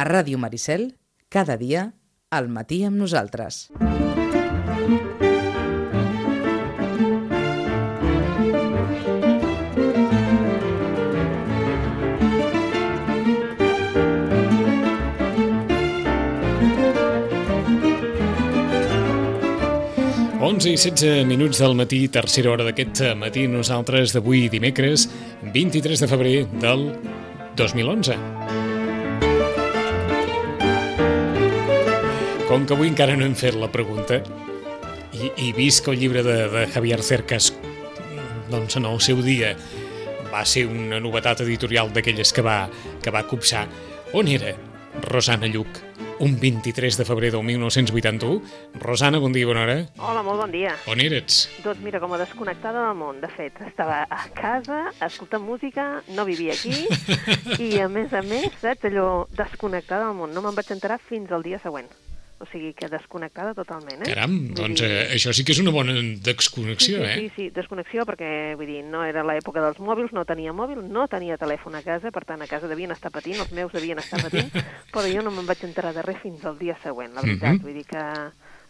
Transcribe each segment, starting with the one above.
A Ràdio Maricel, cada dia, al matí amb nosaltres. I 16 minuts del matí, tercera hora d'aquest matí, nosaltres d'avui dimecres, 23 de febrer del 2011. Com que avui encara no hem fet la pregunta, i, i vist que el llibre de, de Javier Cercas, doncs en el seu dia, va ser una novetat editorial d'aquelles que va, que va copsar, on era Rosana Lluc? un 23 de febrer del 1981. Rosana, bon dia, bona hora. Hola, molt bon dia. On eres? Doncs mira, com a desconnectada del món. De fet, estava a casa, escoltant música, no vivia aquí, i a més a més, saps, allò desconnectada del món. No me'n vaig enterar fins al dia següent. O sigui que desconnectada totalment, eh? Caram, doncs eh, això sí que és una bona desconnexió, sí, sí, eh? Sí, sí, desconnexió perquè, vull dir, no era l'època dels mòbils, no tenia mòbil, no tenia telèfon a casa, per tant, a casa devien estar patint, els meus devien estar patint, però jo no me'n vaig enterar de res fins al dia següent, la veritat. Mhm. Vull dir que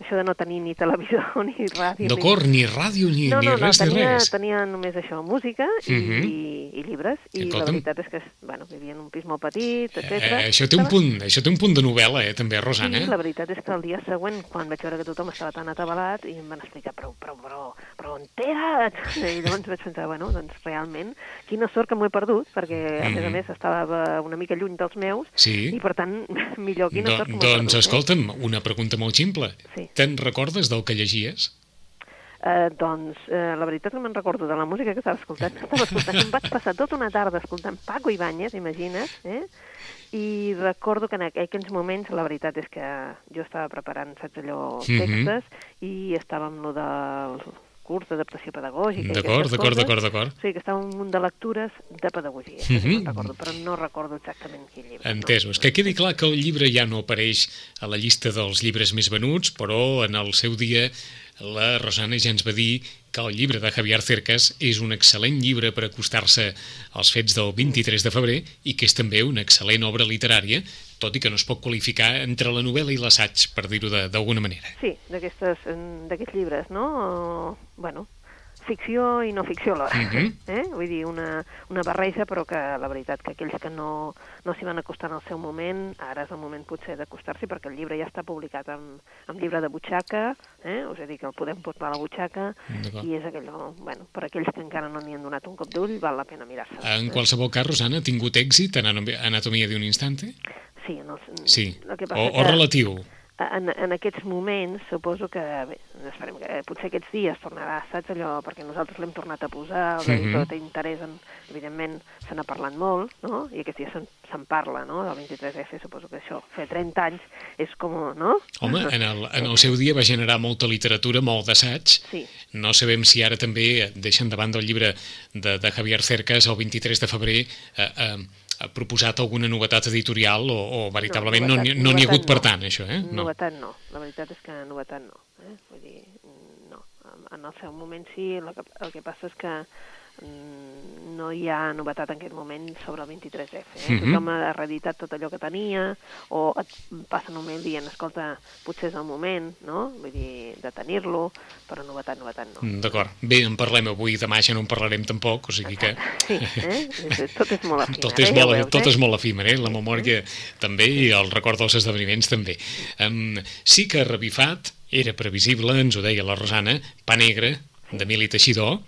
això de no tenir ni televisor ni ràdio... D'acord, ni ràdio, ni, no, ni no, no, res, tenia, ni res. tenia només això, música i, Mhm. i, i llibres, i Escolta'm. la veritat és que, bueno, vivia en un pis molt petit, etc. Eh, això, té un punt, això té un punt de novel·la, eh, també, Rosana. Sí, la veritat és que el dia següent, quan vaig veure que tothom estava tan atabalat, i em van explicar, però, però, però, però on eres? I llavors vaig pensar, bueno, doncs realment, quina sort que m'ho he perdut, perquè a més a Mhm. més estava una mica lluny dels meus, Sí. i per tant, millor quina Do, sort que m'ho he doncs, perdut. eh? escolta'm, una pregunta molt ximple. Sí. Te'n recordes del que llegies? Eh, doncs, eh, la veritat que me'n recordo de la música que estava escoltant. Estava escoltant, em vaig passar tota una tarda escoltant Paco Ibáñez, imagina't, eh? i recordo que en aquells moments la veritat és que jo estava preparant, saps allò, Mhm. textes, i estava amb lo del curs d'adaptació pedagògica. i D'acord, d'acord, d'acord, d'acord. O sigui, que estava en un munt de lectures de pedagogia, això sí Mhm. me'n recordo, però no recordo exactament quin llibre. no. Entesos. Que quedi clar que el llibre ja no apareix a la llista dels llibres més venuts, però en el seu dia la Rosana ja ens va dir que el llibre de Javier Cercas és un excel·lent llibre per acostar-se als fets del 23 de febrer i que és també una excel·lent obra literària, tot i que no es pot qualificar entre la novel·la i l'assaig, per dir-ho d'alguna manera. Sí, d'aquests llibres, no? Bueno, ficció i no ficció alhora. Mhm. eh? Vull dir, una, una barreja, però que la veritat que aquells que no, no s'hi van acostar en el seu moment, ara és el moment potser d'acostar-s'hi, perquè el llibre ja està publicat amb, amb llibre de butxaca, eh? us he dit que el podem portar a la butxaca, i és aquellò, bueno, per aquells que encara no n'hi han donat un cop d'ull, val la pena mirar-se. En qualsevol cas, Rosana, ha tingut èxit en Anatomia d'un instante? Sí, en els, Sí. El que O, passa o que... relatiu? En, en aquests moments, suposo que, bé, esperem que eh, potser aquests dies tornarà, saps allò, perquè nosaltres l'hem tornat a posar, el Mhm. editor té interès en, evidentment, se n'ha parlat molt, no?, i aquests dies se'n se'n parla, no?, del 23F, suposo que això, fer 30 anys, és com, no? Home, en el, en el seu dia va generar molta literatura, molt d'assaig. Sí. No sabem si ara també deixen davant del llibre de, de Javier Cercas el 23 de febrer eh, eh, proposat alguna novetat editorial o, o veritablement no n'hi novetat- no n'hi ha hagut novetat per no. tant, això, eh? No. Novetat no, la veritat és que novetat no. Eh? Vull dir, no. En- el seu moment sí, el que, el que passa és que no hi ha novetat en aquest moment sobre el 23F. Eh? Mhm. Tothom ha reeditat tot allò que tenia, o et passen un mail dient, escolta, potser és el moment, no? Vull dir, de tenir-lo, però novetat, novetat no. Mm, D'acord. Bé, en parlem avui, demà ja no en parlarem tampoc, o sigui que... Sí, eh? Tot és molt efímer. Tot és, eh? Molt, veus, tot eh? és molt efímer, eh? La memòria també i el record dels esdeveniments també. Um, sí que revifat, era previsible, ens ho deia la Rosana, Pa Negre, d'Emili Teixidor,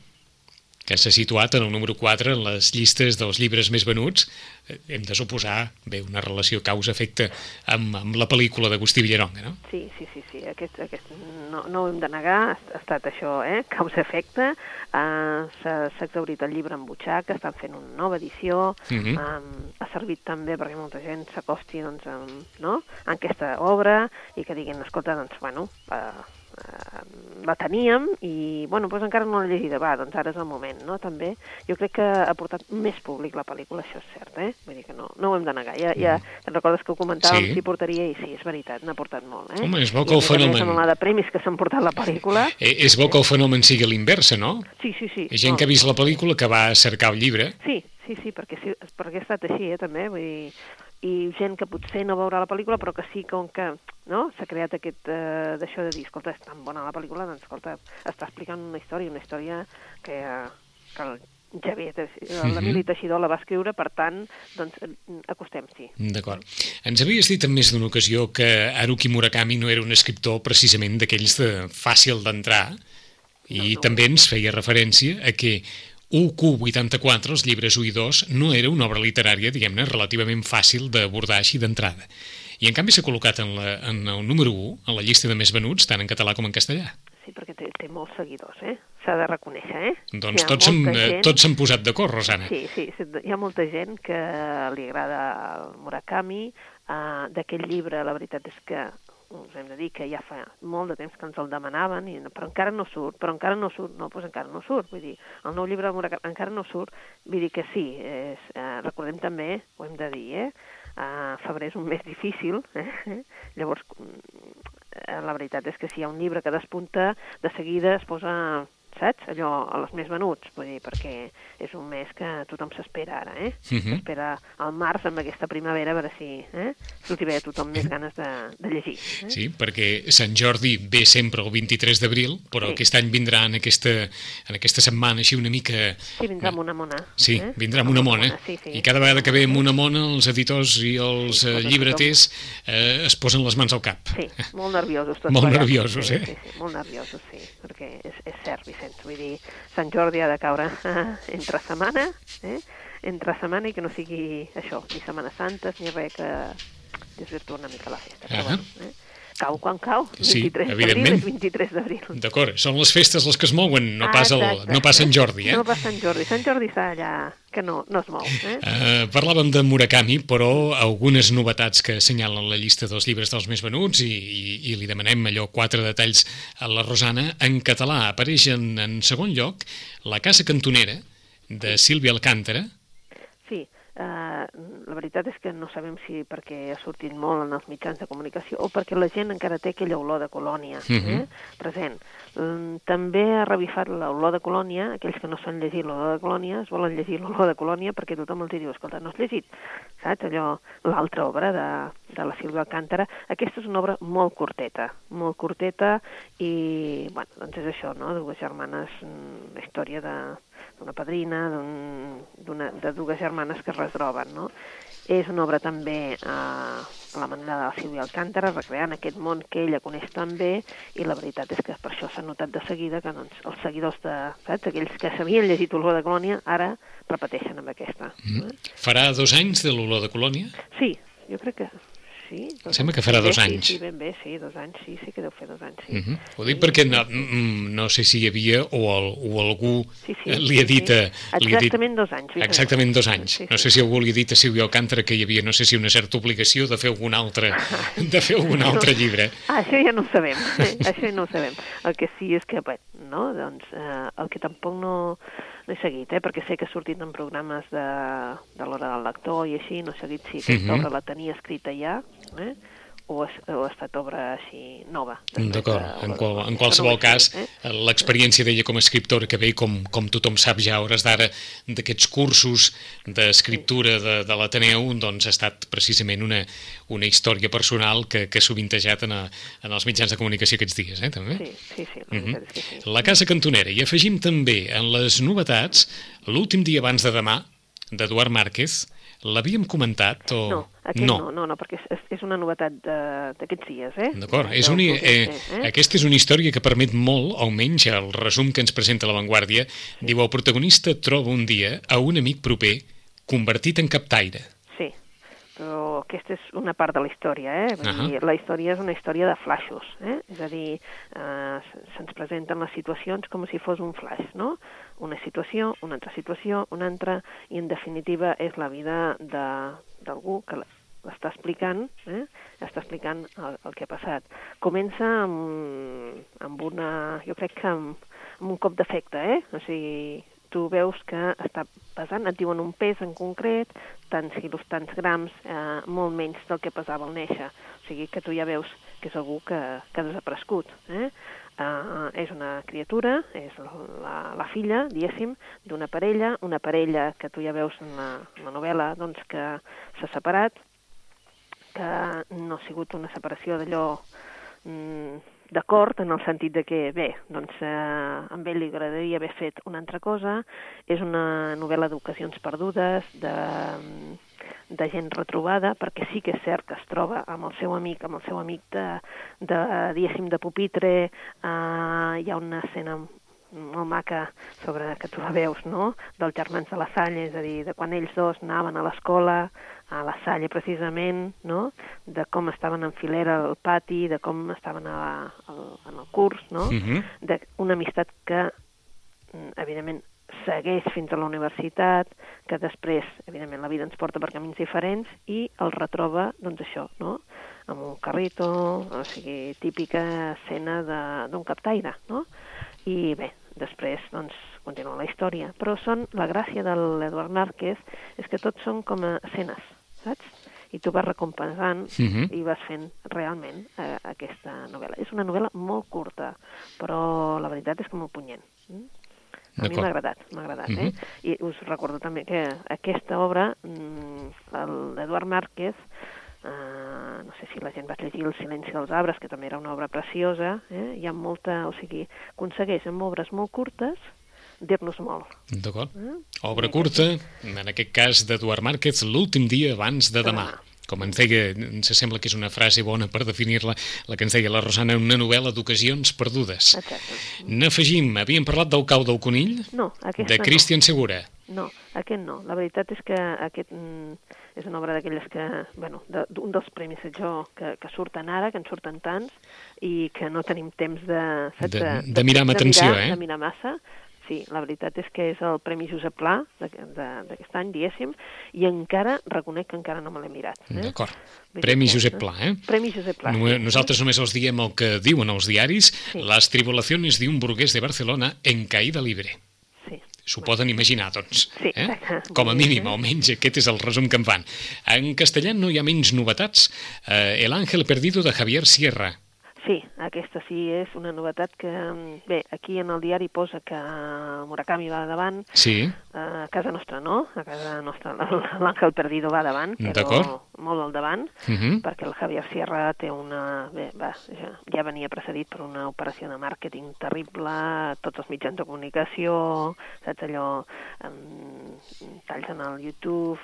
que s'ha situat en el número 4 en les llistes dels llibres més venuts. Eh, Hem de suposar, bé, una relació causa-efecte amb, amb la pel·lícula d'Agustí Villaronga, no? Sí, sí, sí, sí. Aquest, aquest, no, no ho hem de negar, ha estat això, eh? causa-efecte. Uh, S'ha exaurit el llibre en butxaca, estan fent una nova edició, Mhm. um, ha servit també perquè molta gent s'acosti doncs, amb, no? en aquesta obra i que diguin, escolta, doncs, bueno, uh, uh, la teníem i, bueno, doncs encara no l'he llegida, va, doncs ara és el moment, no?, també. Jo crec que ha portat més públic la pel·lícula, això és cert, eh? Vull dir que no, no ho hem de negar. Ja, ja te'n recordes que ho comentàvem, Sí. si portaria, i sí, és veritat, n'ha portat molt, eh? Home, és bo que I, el a més a més, fenomen- de premis que s'han portat la pel·lícula, Eh, és bo que el fenomen sigui l'inversa, no? sí, sí, sí. Hi ha gent no. que ha vist la pel·lícula que va cercar el llibre. Sí, sí, sí, perquè, sí, perquè ha estat així, eh, també, vull dir, i gent que potser no veurà la pel·lícula, però que sí, com que no? s'ha creat aquest eh, d'això de dir, escolta, és tan bona la pel·lícula, doncs, escolta, està explicant una història, una història que, eh, que el Javier, l'Emili Mhm. Teixidor la va escriure, per tant, doncs, acostem-s'hi. D'acord. Ens havies dit en més d'una ocasió que Haruki Murakami no era un escriptor precisament d'aquells de fàcil d'entrar i No, no. també ens feia referència a que UQ84, els llibres 1 i 2, no era una obra literària, diguem-ne, relativament fàcil d'abordar així d'entrada. I en canvi s'ha col·locat en, la, en el número 1, en la llista de més venuts, tant en català com en castellà. Sí, perquè té, té molts seguidors, eh? S'ha de reconèixer, eh? Doncs tots s'han eh, gent- tots s'han posat d'acord, Rosana. Sí, sí, sí, hi ha molta gent que li agrada el Murakami. Uh, D'aquest llibre, la veritat és que us hem de dir que ja fa molt de temps que ens el demanaven, i, però encara no surt, però encara no surt, no, doncs encara no surt, vull dir, el nou llibre de Murakami encara no surt, vull dir que sí, és, uh, recordem també, ho hem de dir, eh? Uh, febrer és un mes difícil, eh? llavors eh, la veritat és que si hi ha un llibre que despunta, de seguida es posa, saps, allò, a les més venuts, vull dir, perquè és un mes que tothom s'espera ara, eh? Mhm. S'espera al març amb aquesta primavera a veure si, eh? els a tothom més ganes de, de llegir. Eh? Sí, perquè Sant Jordi ve sempre el 23 d'abril, però Sí. aquest any vindrà en aquesta, en aquesta setmana així una mica... Sí, vindrà amb una mona. Sí, eh? vindrà amb una mona. Sí, sí. I cada vegada que ve amb una mona, els editors i els Sí, eh, llibreters eh, es posen les mans al cap. Sí, molt nerviosos tots Molt nerviosos, sí, eh? Sí, sí, molt nerviosos, sí, perquè és, és cert, Vicenç, vull dir, Sant Jordi ha de caure entre setmana, eh? entre setmana i que no sigui això, ni Setmana Santes, ni res que desvirtua una mica la festa. Però, Ahà. bueno, eh? Cau quan cau, Sí, 23 d'abril evidentment. és 23 d'abril. D'acord, són les festes les que es mouen, no Ah, pas, el, exacte. no pas Sant Jordi, eh? No pas Sant Jordi, Sant Jordi està allà que no, no es mou. Eh? Uh, parlàvem de Murakami, però algunes novetats que assenyalen la llista dels llibres dels més venuts i, i, i li demanem allò quatre detalls a la Rosana. En català apareix en, en segon lloc La casa cantonera, de Sílvia Alcántara. Eh, la veritat és que no sabem si perquè ha sortit molt en els mitjans de comunicació o perquè la gent encara té aquella olor de colònia eh, Mhm. present. Mm, També ha revifat l'olor de colònia, aquells que no s'han llegit l'olor de colònia, es volen llegir l'olor de colònia perquè tothom els diu, escolta, no has llegit, saps, allò, l'altra obra de, de la Sílvia Alcántara. Aquesta és una obra molt curteta, molt curteta i, bueno, doncs és això, no?, dues germanes, mm, història de, d'una padrina, de dues germanes que es retroben, no? És una obra també eh, a la manera de la Sílvia Alcántara, recreant aquest món que ella coneix tan bé, i la veritat és que per això s'ha notat de seguida que doncs, els seguidors de, saps, aquells que s'havien llegit Olor de Colònia, ara repeteixen amb aquesta. Mm. Eh? Farà dos anys de l'olor de colònia? Sí, jo crec que sí. dos Sembla que farà bé, dos sí, anys. Sí, ben bé, sí, dos anys, sí, sí que deu fer dos anys, sí. Mm -hmm. Ho Sí, dic perquè sí, no, sí. mm, no sé si hi havia o, el, o algú Sí, sí, li ha sí, dit... sí. a- li ha dit- Exactament dos anys. Exactament dos anys. Sí, No sí. sé si algú li ha dit a Sílvia Alcántara que hi havia, no sé si una certa obligació de fer algun altre, de fer algun altre llibre. Ah, això ja no ho sabem, això ja no ho sabem. El que sí és que, bé, no, doncs, eh, el que tampoc no, no he seguit, eh, perquè sé que ha sortit en programes de, de l'hora del lector i així, no he seguit si aquesta Mhm. obra la tenia escrita ja, eh? o, ha, o ha estat obra així nova. després D'acord, de- en, qual, en qualsevol cas, seguit, eh? l'experiència d'ella com a escriptora, que ve, com, com tothom sap ja a hores d'ara, d'aquests cursos d'escriptura de, de l'Ateneu, doncs ha estat precisament una, una història personal que, que ha sovintejat en, a, en els mitjans de comunicació aquests dies, eh, també? Sí, sí, sí, la Mhm. és que sí. La Casa Cantonera. I afegim també en les novetats l'últim dia abans de demà, d'Eduard Márquez. L'havíem comentat o... No, aquest no, no, no, perquè és, és una novetat d'aquests dies, eh? D'acord, és una, eh, projecte, aquesta és una història que permet molt, almenys el resum que ens presenta La Vanguardia, diu el protagonista troba un dia a un amic proper convertit en captaire. Sí, però aquesta és una part de la història, eh? Vull Ahà. dir, la història és una història de flaixos, eh? És a dir, eh, se- se'ns presenten les situacions com si fos un flash, no? Una situació, una altra situació, una altra, i en definitiva és la vida d'algú que l'està explicant, eh? està explicant el, el que ha passat. Comença amb, amb una, jo crec que amb, amb un cop d'efecte, eh? O sigui, tu veus que està pesant, et diuen un pes en concret, tants quilos, tants grams, eh, molt menys del que pesava al néixer. O sigui que tu ja veus que és algú que, que ha desaparegut. Eh? Uh, és una criatura, és la, la filla, diguéssim, d'una parella, una parella que tu ja veus en la, en la novel·la doncs, que s'ha separat, que no ha sigut una separació d'allò mm, d'acord en el sentit de que, bé, doncs eh, a ell li agradaria haver fet una altra cosa. És una novel·la d'ocasions perdudes, de, de gent retrobada, perquè sí que és cert que es troba amb el seu amic, amb el seu amic de, de diguéssim, de pupitre, eh, hi ha una escena molt maca sobre, que tu la veus, no?, dels germans de la Salle, és a dir, de quan ells dos anaven a l'escola, a la Salle precisament, no?, de com estaven en filera al pati, de com estaven a, a, en el curs, no?, Uh -huh. d'una amistat que, mm, evidentment, segueix fins a la universitat, que després, evidentment, la vida ens porta per camins diferents i el retroba, doncs això, no?, amb un carrito, o sigui, típica escena de- d'un captaire, no?, i bé, després doncs, continua la història. Però són, la gràcia de l'Eduard Márquez és que tots són com a escenes, saps? I tu vas recompensant Mhm. i vas fent realment eh, aquesta novel·la. És una novel·la molt curta, però la veritat és que molt punyent. Mm? A mi m'ha agradat, m'ha agradat, eh? Mhm. I us recordo també que aquesta obra, mm, l'Eduard Márquez, eh, no sé si la gent va llegir El silenci dels arbres, que també era una obra preciosa, eh? hi ha molta, o sigui, aconsegueix amb obres molt curtes dir-nos molt. D'acord. Eh? Obra curta, en aquest cas d'Eduard Márquez, l'últim dia abans de demà. demà. Com ens deia, ens sembla que és una frase bona per definir-la, la que ens deia la Rosana, una novel·la d'ocasions perdudes. Exacte. N'afegim, havíem parlat del cau del conill, No, aquesta de Cristian Segura. no. No, aquest no. La veritat és que aquest mm, és una obra d'aquelles que, bueno, de- d'un dels premis jo que, que surten ara, que en surten tants, i que no tenim temps de... saps, De- de mirar amb atenció, mirar, eh? De mirar massa. Sí, la veritat és que és el Premi Josep Pla d'aquest any, diguéssim, i encara, reconec que encara no me l'he mirat. Eh? D'acord. Premi Josep? Pla, eh? Premi Josep Pla. No-. Nosaltres només els diem el que diuen els diaris, Sí. les tribulacions d'un burguès de Barcelona en caïda libre. Sí. S'ho poden imaginar, doncs. Sí, eh? Com a mínim, almenys aquest és el resum que em fan. En castellà no hi ha menys novetats. Eh, El ángel perdido de Javier Sierra. Sí, aquesta sí és una novetat que, mm, bé, aquí en el diari posa que Murakami va davant, Sí, a casa nostra no, a casa nostra l'Àngel Perdido va davant, però molt al davant, uh -huh. perquè el Javier Sierra té una... Bé, va, ja, ja venia precedit per una operació de màrqueting terrible, tots els mitjans de comunicació, saps allò, um, talls en el YouTube,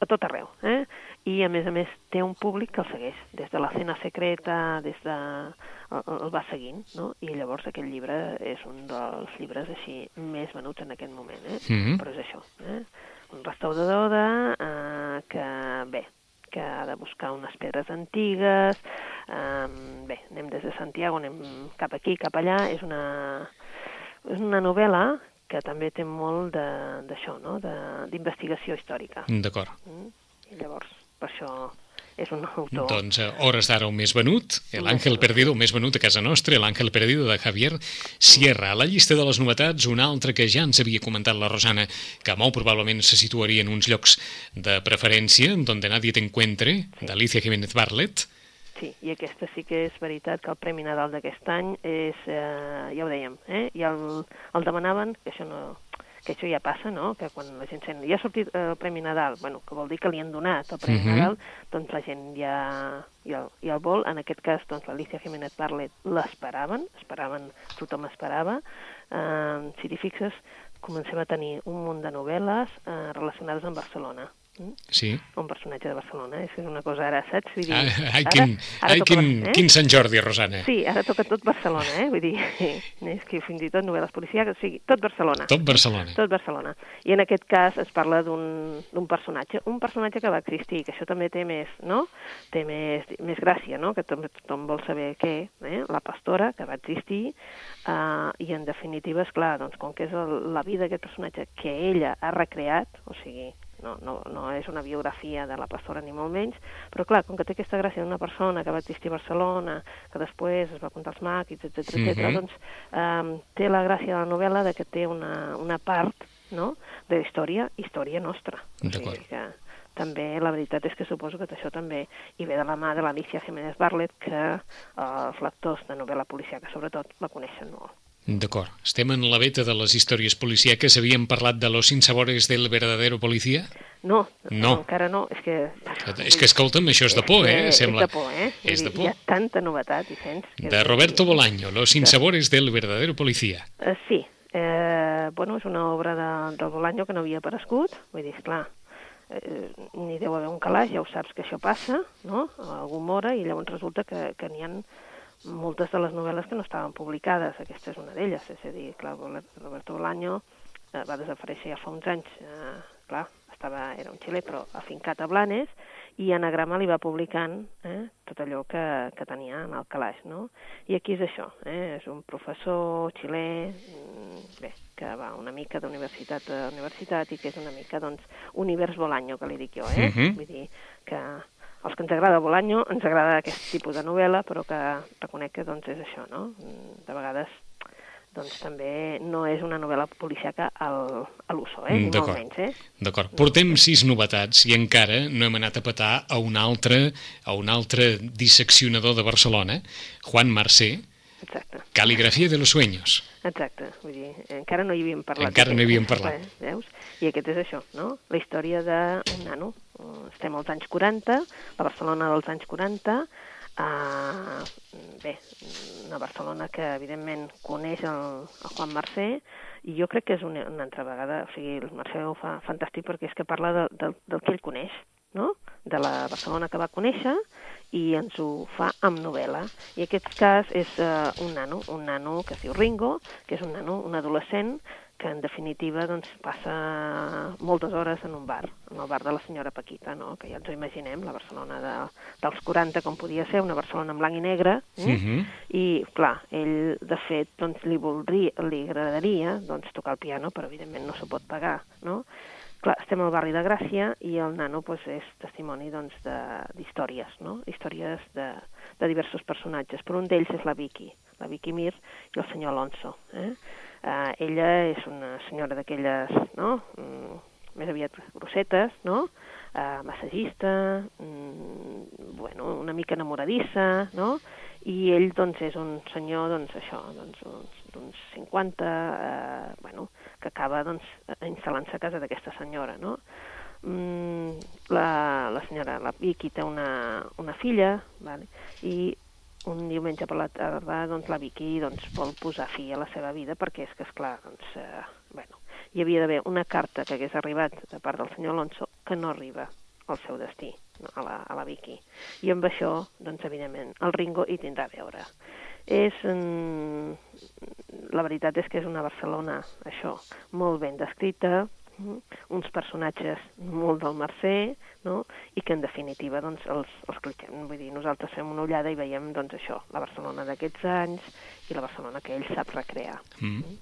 a, tot arreu, eh? I a més a més té un públic que el segueix, des de la cena secreta, des de... El, el va seguint, no? I llavors aquest llibre és un dels llibres així més venuts en aquest moment, eh? Mhm. Però és això, eh? Un restaurador de, eh, que, bé, que ha de buscar unes pedres antigues, eh, bé, anem des de Santiago, anem cap aquí, cap allà, és una, és una novel·la que també té molt de- d'això, no?, De- d'investigació històrica. D'acord. Mm? I llavors, per això és un autor... Doncs a hores d'ara el més venut, El El més Ángel venut. Perdido, el més venut a casa nostra, El Ángel Perdido de Javier Sierra. A la llista de les novetats, una altra que ja ens havia comentat la Rosana, que molt probablement se situaria en uns llocs de preferència, donde nadie te encuentre, d'Alicia Jiménez Barlet. Sí, i aquesta sí que és veritat que el Premi Nadal d'aquest any és, eh, ja ho dèiem, eh? i el, el demanaven, que això no que això ja passa, no?, que quan la gent sent, ja ha sortit eh, el Premi Nadal, bueno, que vol dir que li han donat el Premi Mhm. Nadal, doncs la gent ja, ja, ja el vol. En aquest cas, doncs, l'Alicia Jiménez Barlet l'esperaven, esperaven, tothom esperava. Eh, si t'hi fixes, comencem a tenir un munt de novel·les eh, relacionades amb Barcelona. Sí. un personatge de Barcelona, és una cosa ara, saps? Vull dir, Ai, ai, ara- quin, ara ai, toca quin, eh? quin Sant Jordi, Rosana. Sí, ara toca tot Barcelona, eh? Vull dir, és que fins i tot novel·les policials, o sigui, tot Barcelona. Tot Barcelona. Tot Barcelona. I en aquest cas es parla d'un personatge, un personatge que va existir, que això també té més, no? Té més, més gràcia, no? Que també tothom vol saber què, eh? La pastora, que va existir, eh, i en definitiva, és clar, doncs com que és el, la vida d'aquest personatge que ella ha recreat, o sigui, no, no, no és una biografia de la pastora ni molt menys, però clar, com que té aquesta gràcia d'una persona que va existir a Barcelona, que després es va contar els maquis, etc etc, Mhm. doncs eh, té la gràcia de la novel·la de que té una, una part no? de història, història nostra. O sigui que també la veritat és que suposo que això també hi ve de la mà de l'Alicia Jiménez Barlet, que eh, els lectors de novel·la policíaca sobretot la coneixen molt. D'acord. Estem en la beta de les històries policíaques. Havíem parlat de los sinsabores del verdadero policía? No, No. encara no. És que... És que, escolta'm, això és de por, eh? Sembla... és de por, eh? És de por. Hi ha tanta novetat, Vicenç. que- De Roberto Bolaño, Los sinsabores del verdadero policía. Eh, sí, eh, bueno, és una obra de, del Bolaño que no havia aparegut, vull dir, esclar, eh, n'hi deu haver un calaix, ja ho saps que això passa, no?, a algun hora, i llavors resulta que, que n'hi ha moltes de les novel·les que no estaven publicades, aquesta és una d'elles, és a dir, clar, Roberto Bolaño eh, va desaparèixer ja fa uns anys, eh, clar, estava, era un xilè, però afincat a Blanes, i Anagrama li va publicant eh, tot allò que, que tenia en el calaix, no? I aquí és això, eh? és un professor xilè, mm, bé, que va una mica d'universitat a universitat i que és una mica, doncs, univers Bolaño, que li dic jo, eh? Mhm. Vull dir que als que ens agrada Bolaño ens agrada aquest tipus de novel·la, però que reconec que, doncs, és això, no? De vegades doncs també no és una novel·la policiaca al, a l'uso, eh? Mm, Ni molt menys, eh? D'acord. Portem sis novetats i encara no hem anat a petar a un altre, a un altre disseccionador de Barcelona, Juan Marcé, Exacte. Caligrafia de los sueños. Exacte, vull dir, encara no hi havíem parlat. Encara no hi havíem parlat. eh, Veus? I aquest és això, no? La història d'un nano. Estem als anys 40, la Barcelona dels anys 40, Uh, bé, una Barcelona que evidentment coneix el, el Juan Mercè i jo crec que és una, una altra vegada, o sigui, el Mercè ho fa fantàstic perquè és que parla de, de, del que ell coneix, no? de la Barcelona que va conèixer i ens ho fa amb novel·la. I aquest cas és uh, un nano, un nano que es diu Ringo, que és un nano, un adolescent, que en definitiva doncs, passa moltes hores en un bar, en el bar de la senyora Paquita, no? que ja ens ho imaginem, la Barcelona de, dels 40 com podia ser, una Barcelona en blanc i negre, eh? Uh -huh. i clar, ell de fet doncs, li, voldria, li agradaria doncs, tocar el piano, però evidentment no s'ho pot pagar, no? Clar, estem al barri de Gràcia i el nano doncs, és testimoni doncs, d'històries, no? històries de, de diversos personatges, però un d'ells és la Vicky, la Vicky Mir i el senyor Alonso. Eh? Uh, ella és una senyora d'aquelles, no?, mm, més aviat grossetes, no?, uh, massagista, mm, bueno, una mica enamoradissa, no?, i ell, doncs, és un senyor, doncs, això, doncs, d'uns 50, eh, bueno, que acaba, doncs, instal·lant-se a casa d'aquesta senyora, no?, mm, la, la senyora, la Vicky, té una, una filla, vale? i un diumenge per la tarda doncs, la Vicky doncs, vol posar fi a la seva vida perquè és que, és clar doncs, eh, bueno, hi havia d'haver una carta que hagués arribat de part del senyor Alonso que no arriba al seu destí, no, a, la, a la Vicky. I amb això, doncs, evidentment, el Ringo hi tindrà a veure. És, mm, la veritat és que és una Barcelona, això, molt ben descrita, uns personatges molt del Mercè, no? i que en definitiva doncs, els, els cliquem. Vull dir, nosaltres fem una ullada i veiem doncs, això, la Barcelona d'aquests anys i la Barcelona que ell sap recrear. Mm.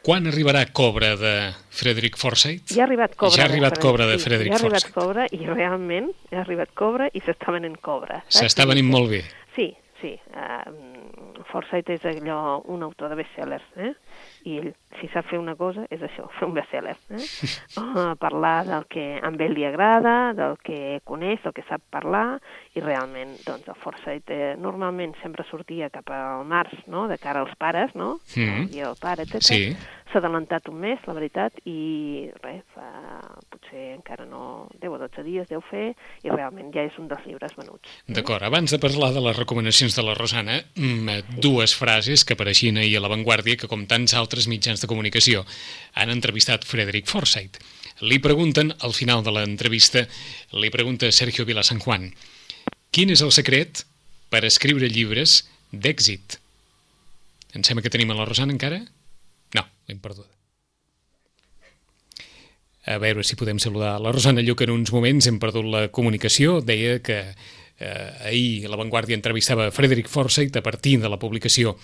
Quan arribarà Cobra de Frederick Forsyth? Ja ha arribat Cobra. Ja ha arribat de Cobra de sí, Frederick Ja ha arribat Forsyth. Cobra i realment ja ha arribat Cobra i s'està venent Cobra. S'està venint molt bé. Sí, sí. Uh, Forsyth és allò, un autor de bestsellers, eh? I ell, si sap fer una cosa, és això, fer un bestseller. Eh? Uh, parlar del que a ell li agrada, del que coneix, del que sap parlar, i realment, doncs, el Forsyth eh, normalment sempre sortia cap al març, no?, de cara als pares, no?, Mhm. i el pare, etc. Sí. S'ha adelantat un mes, la veritat, i res, fa potser encara no 10 o 12 dies deu fer, i realment ja és un dels llibres venuts. D'acord, abans de parlar de les recomanacions de la Rosana, mm, dues frases que apareixien ahir a La Vanguardia que, com tants altres mitjans de comunicació, han entrevistat Frederick Forsyth. Li pregunten, al final de l'entrevista, li pregunta Sergio Vila San Juan, quin és el secret per escriure llibres d'èxit? Em sembla que tenim a la Rosana encara? L'hem perduda. A veure si podem saludar la Rosana Lluc en uns moments. Hem perdut la comunicació. Deia que eh, ahir La Vanguardia entrevistava Frederick Forsyth a partir de la publicació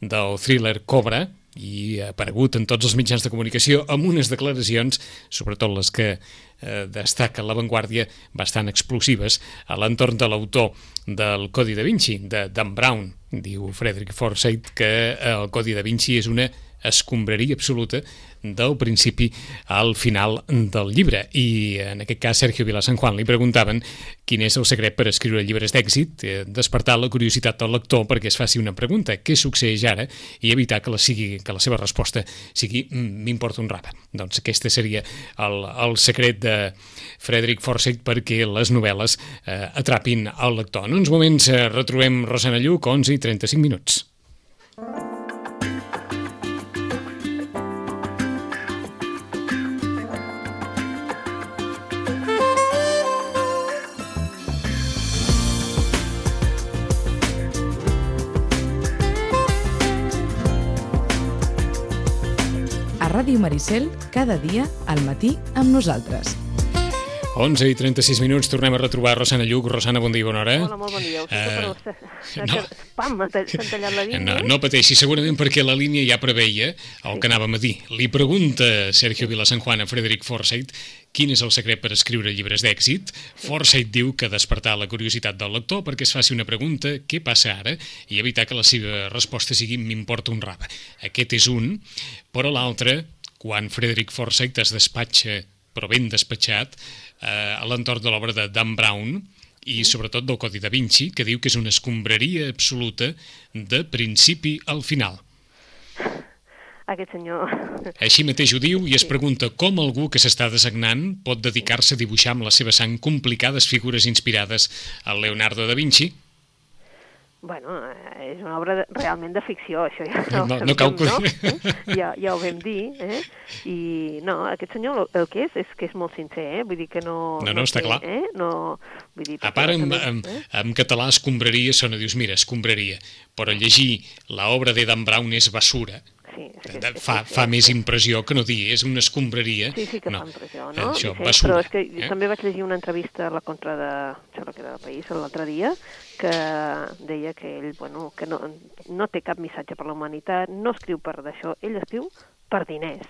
del thriller Cobra i ha aparegut en tots els mitjans de comunicació amb unes declaracions, sobretot les que eh, destaca La Vanguardia, bastant explosives a l'entorn de l'autor del Codi da Vinci, de Dan Brown. Diu Frederick Forsyth que el Codi da Vinci és una escombraria absoluta del principi al final del llibre. I en aquest cas Sergio Vila San Juan li preguntaven quin és el secret per escriure llibres d'èxit, eh, despertar la curiositat del lector perquè es faci una pregunta, què succeeix ara, i evitar que la, sigui, que la seva resposta sigui "Mm, m'importa un rapa. Doncs aquest seria el, el secret de Frederick Forsyth perquè les novel·les eh, atrapin el lector. En uns moments eh, retrobem Rosana Lluc, 11 i 35 minuts. A Ràdio Maricel, cada dia, al matí, amb nosaltres. 11 i 36 minuts, tornem a retrobar Rosana Lluc. Rosana, bon dia i bona hora. Hola, molt bon dia. Ho sento, Eh, no. que- Pam, s'han tallat la línia. No, no pateixi, segurament perquè la línia ja preveia el que anàvem a dir. Li pregunta Sergio Vilasanjuan a Frederick Forsyth quin és el secret per escriure llibres d'èxit. Forsyth diu que despertar la curiositat del lector perquè es faci una pregunta, què passa ara? I evitar que la seva resposta sigui m'importa un rave. Aquest és un, però l'altre, quan Frederick Forsyth es despatxa, però ben despatxat, eh, a l'entorn de l'obra de Dan Brown, i sobretot del Codi da Vinci, que diu que és una escombraria absoluta de principi al final. Aquest senyor... Així mateix ho diu i es pregunta com algú que s'està desagnant pot dedicar-se a dibuixar amb la seva sang complicades figures inspirades al Leonardo da Vinci. Bueno, eh, és una obra de, realment de ficció, això ja No- no sabíem, cal no? Eh? Ja, ja ho vam dir, eh? I no, aquest senyor el, el que és és que és molt sincer, eh? Vull dir que no... No, no, està té, clar. Eh? No, vull dir, A part, en, en, eh? en català escombraria sona, dius, mira, escombraria, però llegir l'obra d'Edan Brown és basura. Sí, que, De- és Fa, que- fa és més impressió que no dir, és una escombraria. Sí, sí que no. fa impressió, no? Això, Vicent? basura. Però és que eh? també vaig llegir una entrevista a la contra de això que era del País l'altre dia, que deia que ell, bueno, que no, no té cap missatge per la humanitat, no escriu per d'això, ell escriu per diners.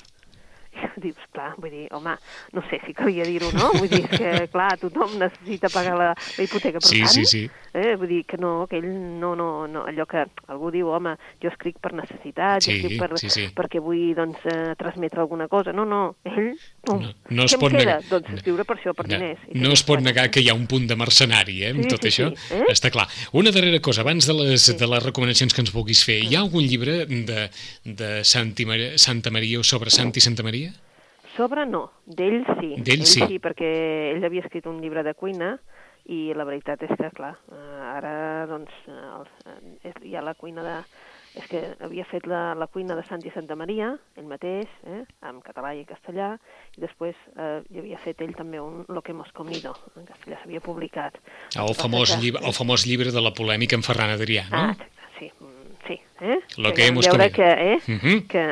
Dius, clar, vull dir, home, no sé si calia dir-ho, no? Vull dir, que, clar, tothom necessita pagar la, la hipoteca, per Sí, tant, sí, sí. Eh, vull dir que no, que ell no, no, no, allò que algú diu, home, jo escric per necessitat, Sí, jo escric per, sí, sí. perquè vull, doncs, eh, transmetre alguna cosa. No, no, ell, no, No, no es pot queda? negar- Doncs escriure per això, per No, diners. I no es pot negar que hi ha un punt de mercenari, eh, amb Sí, tot sí, això. sí, eh? Està clar. Una darrera cosa, abans de les, de les recomanacions que ens vulguis fer, hi ha algun llibre de, de Santi Mar Santa Maria o sobre Santi Santa Maria? Sobre no, d'ell sí. D'ell ell sí. sí, perquè ell havia escrit un llibre de cuina i la veritat és que, clar, eh, ara doncs eh, el, eh, hi ha la cuina de... És que havia fet la, la cuina de Santi Santa Maria, ell mateix, eh, en català i en castellà, i després eh, hi havia fet ell també un Lo que hemos comido, en castellà s'havia publicat. El que famós, que- llibre, el famós llibre de la polèmica amb Ferran Adrià, no? Ah, sí, mm, sí. Eh? Lo que vam hemos comido. que, eh, Mhm. que,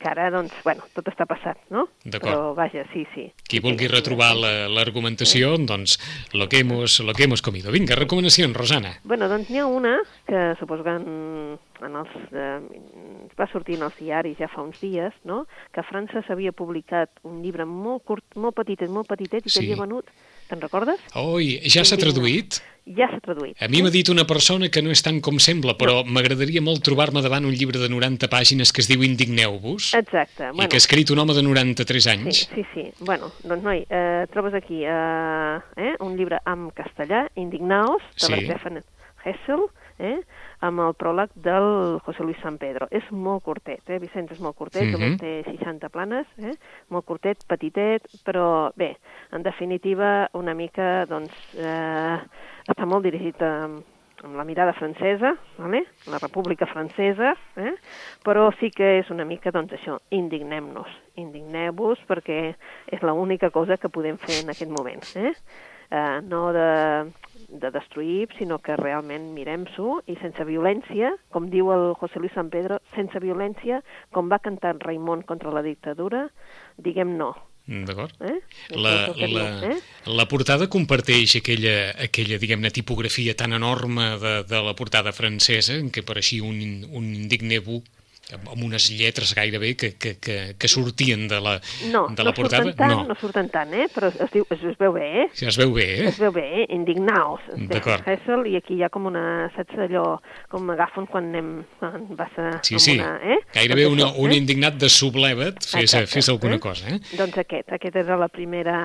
que ara, doncs, bueno, tot està passat, no? D'acord. Però, vaja, sí, sí. Qui vulgui retrobar sí. la- l'argumentació, doncs, lo que, hemos, lo que hemos comido. Vinga, recomanacions, Rosana. Bueno, doncs n'hi ha una que suposo que en, en els, eh, va sortir en els diaris ja fa uns dies, no? que a França s'havia publicat un llibre molt curt, molt petitet, molt petitet, i Sí. que havia venut, te'n recordes? Oi, ja s'ha traduït? Ja s'ha traduït. A mi m'ha dit una persona que no és tant com sembla, però m'agradaria molt trobar-me davant un llibre de 90 pàgines que es diu Indigneu-vos Exacte. i que ha escrit un home de 93 Sí, anys. sí, sí. Bueno, doncs, noi, eh, trobes aquí eh, eh, un llibre en castellà, Indignaos, de Sí. la Stefan Hessel, eh, amb el pròleg del José Luis San Pedro. És molt curtet, eh, Vicenç, és molt curtet, Mhm. només té 60 planes, eh, molt curtet, petitet, però bé, en definitiva, una mica, doncs, eh, està molt dirigit a, amb la mirada francesa, vale? la República Francesa, eh? però sí que és una mica, doncs això, indignem-nos, indigneu-vos perquè és l'única cosa que podem fer en aquest moment. Eh? Eh, no de, de destruir, sinó que realment mirem-s'ho i sense violència, com diu el José Luis San Pedro, sense violència, com va cantar Raimon contra la dictadura, diguem no. D'acord? Eh? La, la, eh? la portada comparteix aquella, aquella diguem-ne, tipografia tan enorme de, de la portada francesa, en què apareixia un, un indigne-vous amb amb unes lletres gairebé que, que, que, que sortien de la, No, de la no portada. surten tant, no. no. surten tant, eh? Però es, diu, es, es veu bé, eh? Si es veu bé, eh? Es veu bé, eh? Indignaos. D'acord. Hessel, i aquí hi ha com una, saps allò, com m'agafen quan anem, quan vas a... Sí, sí, Una, eh? gairebé Doncs una, això, un eh? indignat de subleva't, fes, Exacte, fes alguna eh? cosa, eh? Doncs aquest, aquest era la primera,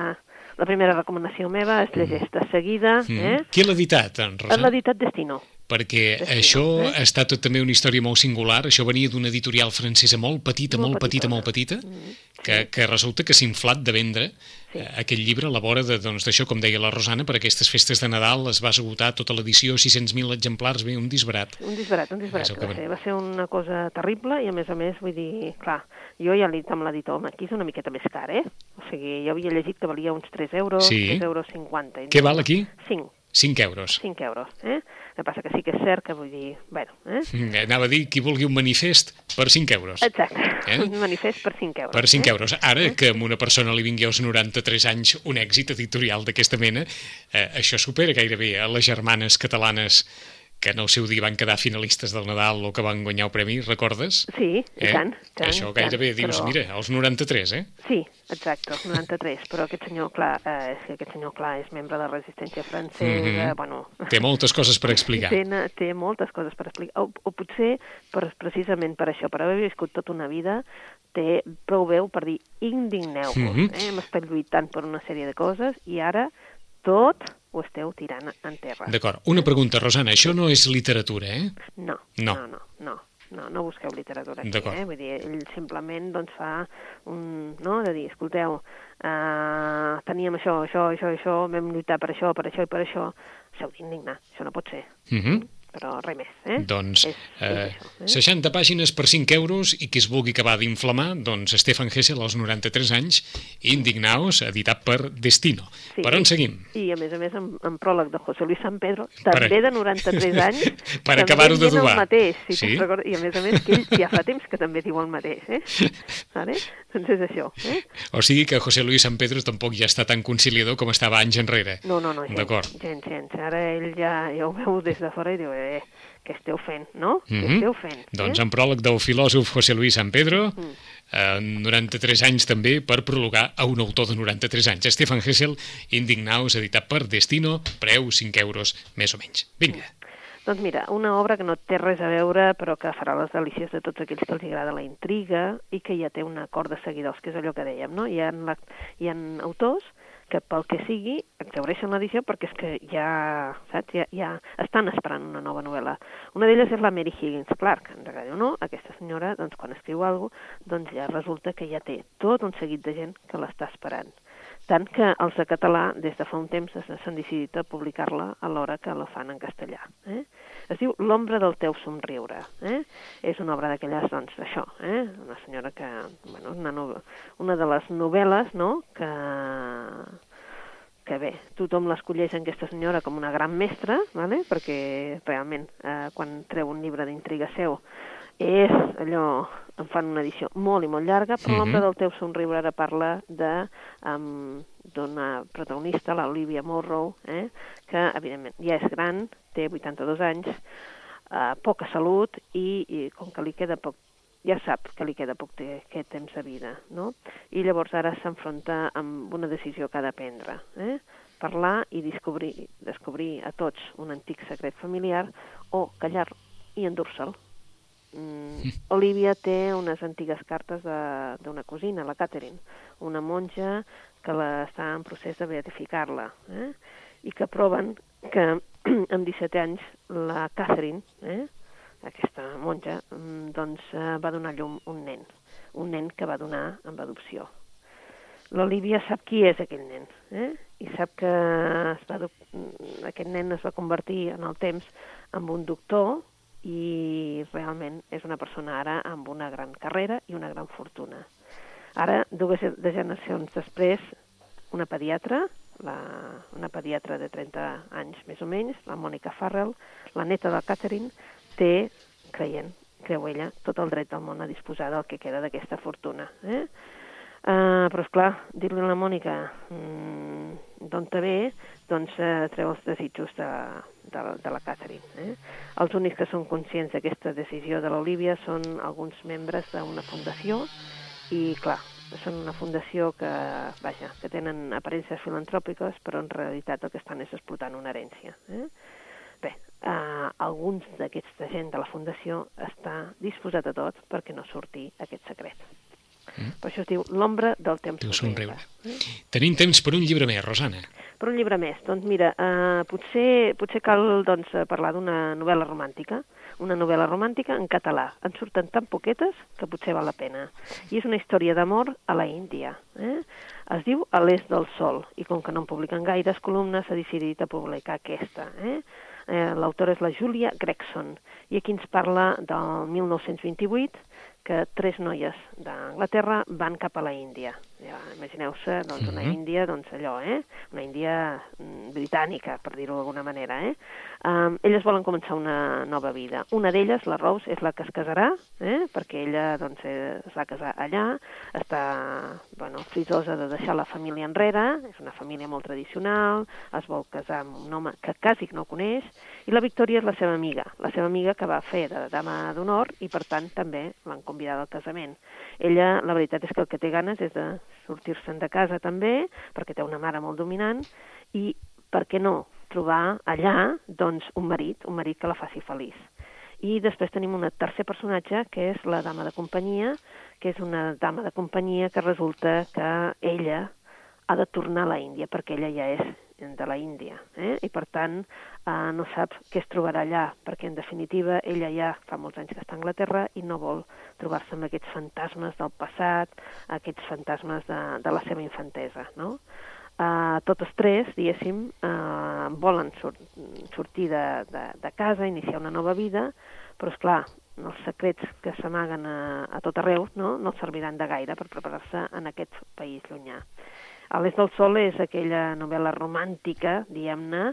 la primera recomanació meva, es llegeix de seguida, Mm. eh? Qui l'ha editat, en Rosa? l'editat Destino. Perquè això eh? ha estat tot també una història molt singular. Això venia d'una editorial francesa molt petita, molt, Molt petita, petitona. molt petita, Mm, que, que resulta que s'ha inflat de vendre Sí. eh, aquest llibre a la vora de, doncs, d'això, com deia la Rosana, per aquestes festes de Nadal es va esgotar tota l'edició, 600.000 exemplars, bé, un disbarat. Un disbarat, un disbarat. Va ser, va ser una cosa terrible i, a més a més, vull dir, clar, jo ja l'he dit amb l'editor, home, aquí és una miqueta més car, eh? O sigui, jo havia llegit que valia uns 3 euros, Sí. 3 euros 50. I Què val aquí? 5, 5 euros. 5 euros, eh? Que passa que sí que és cert que vull dir, bueno, eh? Mm, Anava a dir, qui vulgui un manifest, per 5 euros. Exacte, Eh? un manifest per 5 euros. Per 5 eh? euros. Ara que a una persona li vingui als 93 anys un èxit editorial d'aquesta mena, eh, això supera gairebé a les germanes catalanes que en el seu dia van quedar finalistes del Nadal o que van guanyar el premi, recordes? Sí, i tant, tant. Això tant, gairebé dius, però- mira, als 93, eh? Sí, exacte, els 93, però aquest senyor, clar, eh, és que aquest senyor, clar, és membre de la resistència francesa, Mhm. bueno... Té moltes coses per explicar. Té, té moltes coses per explicar, o, o potser per, precisament per això, per haver viscut tota una vida, té prou veu per dir indigneu-vos, Mhm. eh? hem estat lluitant per una sèrie de coses i ara tot ho esteu tirant en terra. D'acord. Una pregunta, Rosana, això no és literatura, eh? No, No. no, no, no. No, no busqueu literatura aquí, eh? Vull dir, ell simplement doncs, fa un... No? De dir, escolteu, uh, teníem això, això, això, això, vam lluitar per això, per això i per això. S'heu d'indignar, això no pot ser. Uh -huh. Però res més, eh? Doncs és, eh, és això, eh? 60 pàgines per 5 euros i qui es vulgui acabar d'inflamar, doncs Stefan Hessel, als 93 anys, Indignaos, editat per Destino. Sí. Per on seguim? I, a més a més, en, en pròleg de José Luis San Pedro, Per- també de 93 anys, Per acabar-ho dient d'adobar. el mateix, si Sí? recordes. I, a més a més, que ell ja fa temps que també diu el mateix, eh? vale? Doncs és això, eh? O sigui que José Luis San Pedro tampoc ja està tan conciliador com estava anys enrere. No, no, no, gens, gens, gens. Ara ell ja, ja ho veu des de fora i diu, eh, què esteu fent, no? Què Mhm. esteu fent? Doncs eh? en pròleg del filòsof José Luis San Pedro, Mm. eh, 93 anys també per prologar a un autor de 93 anys. Stefan Hessel, Indignaos, editat per Destino, preu 5 euros, més o menys. Vinga. Doncs mira, una obra que no té res a veure, però que farà les delícies de tots aquells que els agrada la intriga i que ja té un acord de seguidors, que és allò que dèiem, no? Hi ha, la, hi ha autors que pel que sigui exaureixen l'edició perquè és que ja, saps, ja, ja estan esperant una nova novel·la. Una d'elles és la Mary Higgins Clark, ens agradi o no, aquesta senyora, doncs quan escriu alguna cosa, doncs ja resulta que ja té tot un seguit de gent que l'està esperant. Tant que els de català, des de fa un temps, s'han decidit a publicar-la a l'hora que la fan en castellà. Eh? Es diu L'ombra del teu somriure. Eh? És una obra d'aquelles, doncs, això, eh? una senyora que, bueno, una, no, una de les novel·les, no?, que, que bé, tothom l'escolleix en aquesta senyora com una gran mestra, vale? perquè realment eh, quan treu un llibre d'intriga seu és allò, en fan una edició molt i molt llarga, però Mhm. l'ombra del teu somriure ara parla de um, d'una protagonista, l'Olivia Morrow, eh, que evidentment ja és gran, té 82 anys, eh, poca salut i, i com que li queda poc ja sap que li queda poc de, aquest temps de vida, no? I llavors ara s'enfronta amb una decisió que ha de prendre, eh? Parlar i descobrir, descobrir a tots un antic secret familiar o callar i endur-se'l. Mm, Olivia té unes antigues cartes d'una cosina, la Catherine, una monja que la, està en procés de beatificar-la, eh? i que proven que amb 17 anys la Catherine, eh? aquesta monja, mm, doncs eh, va donar llum un nen, un nen que va donar amb adopció. L'Olivia sap qui és aquell nen, eh? i sap que es va, mm, aquest nen es va convertir en el temps en un doctor i realment és una persona ara amb una gran carrera i una gran fortuna. Ara, dues generacions després, una pediatra, la, una pediatra de 30 anys més o menys, la Mònica Farrell, la neta de Catherine, té, creient, creu ella, tot el dret del món a disposar del que queda d'aquesta fortuna. Eh? Uh, però, és clar, dir-li a la Mònica mm, d'on te ve, doncs uh, treu els desitjos de, de, de la Catherine. Eh? Els únics que són conscients d'aquesta decisió de l'Olivia són alguns membres d'una fundació i, clar, són una fundació que, vaja, que tenen aparences filantròpiques, però en realitat el que estan és explotant una herència. Eh? Bé, eh, alguns d'aquesta gent de la fundació està disposat a tot perquè no surti aquest secret. Mm. Per això es diu L'ombra del temps Diu somriure. Eh? Tenim temps per un llibre més, Rosana. Per un llibre més. Doncs mira, eh, potser, potser cal doncs, parlar d'una novel·la romàntica, una novel·la romàntica en català. En surten tan poquetes que potser val la pena. I és una història d'amor a la Índia. Eh? Es diu A l'est del sol, i com que no en publiquen gaires columnes, s'ha decidit a publicar aquesta. Eh? Eh, L'autora és la Julia Gregson, i aquí ens parla del 1928, que tres noies d'Anglaterra van cap a la Índia. Ja, Imagineu-se doncs, una Índia, doncs allò, eh? una Índia mm, britànica, per dir-ho d'alguna manera. Eh? Um, elles volen començar una nova vida. Una d'elles, la Rose, és la que es casarà, eh? perquè ella doncs, es va casar allà, està bueno, frisosa de deixar la família enrere, és una família molt tradicional, es vol casar amb un home que quasi no coneix, i la Victòria és la seva amiga, la seva amiga que va fer de dama d'honor i per tant també l'han convidat al casament. Ella, la veritat és que el que té ganes és de sortir-se'n de casa també, perquè té una mare molt dominant, i per què no trobar allà doncs, un marit, un marit que la faci feliç. I després tenim un tercer personatge, que és la dama de companyia, que és una dama de companyia que resulta que ella ha de tornar a la Índia, perquè ella ja és de la Índia, eh? i per tant eh, no sap què es trobarà allà, perquè en definitiva ella ja fa molts anys que està a Anglaterra i no vol trobar-se amb aquests fantasmes del passat, aquests fantasmes de, de la seva infantesa, no? Uh, totes tres, diguéssim, uh, volen sur sortir de, de, de casa, iniciar una nova vida, però, és clar, els secrets que s'amaguen a, a tot arreu no, no serviran de gaire per preparar-se en aquest país llunyà. A l'Est del Sol és aquella novel·la romàntica, diguem-ne,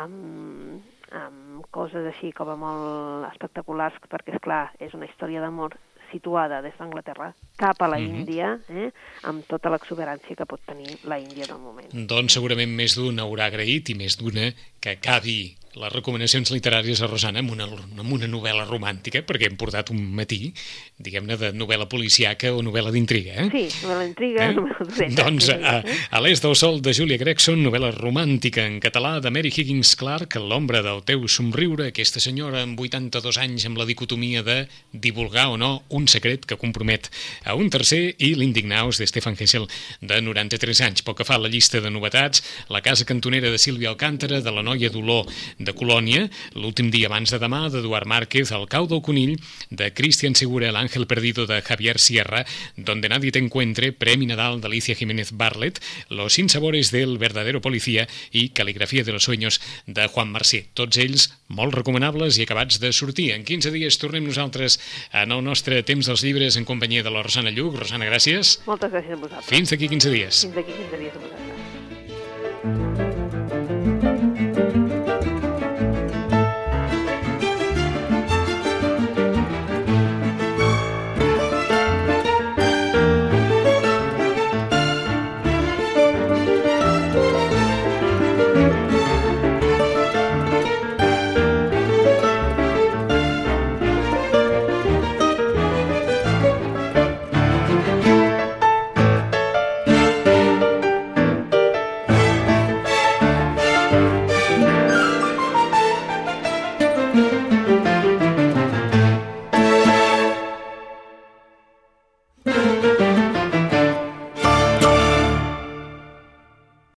amb, amb coses així com a molt espectaculars, perquè, és clar és una història d'amor situada des d'Anglaterra cap a la mm -hmm. Índia, eh, amb tota l'exuberància que pot tenir la Índia del moment. Doncs segurament més d'un haurà agraït i més d'una que acabi les recomanacions literàries a Rosana amb una, amb una novel·la romàntica, perquè hem portat un matí, diguem-ne, de novel·la policiaca o novel·la d'intriga, eh? Sí, novel·la d'intriga, eh? novel·la d'intriga. Doncs a, a l'Est del Sol de Julia Gregson, novel·la romàntica en català de Mary Higgins Clark, L'ombra del teu somriure, aquesta senyora amb 82 anys amb la dicotomia de divulgar o no un secret que compromet a un tercer i l'Indignaus de Stefan Hessel de 93 anys. Pel que fa a la llista de novetats, la casa cantonera de Sílvia Alcántara, de la noia d'Olor de Colònia, l'últim dia abans de demà, d'Eduard Márquez, el cau del conill, de Cristian Segura, l'Àngel Perdido de Javier Sierra, Donde nadie te encuentre, Premi Nadal d'Alicia Jiménez Barlet, Los sinsabores del verdadero policía i Caligrafia de los sueños de Juan Mercé. Tots ells molt recomanables i acabats de sortir. En 15 dies tornem nosaltres en el nostre temps dels llibres en companyia de la Rosana Lluc. Rosana, gràcies. Moltes gràcies a vosaltres. Fins d'aquí 15 dies. Fins d'aquí 15 dies a vosaltres.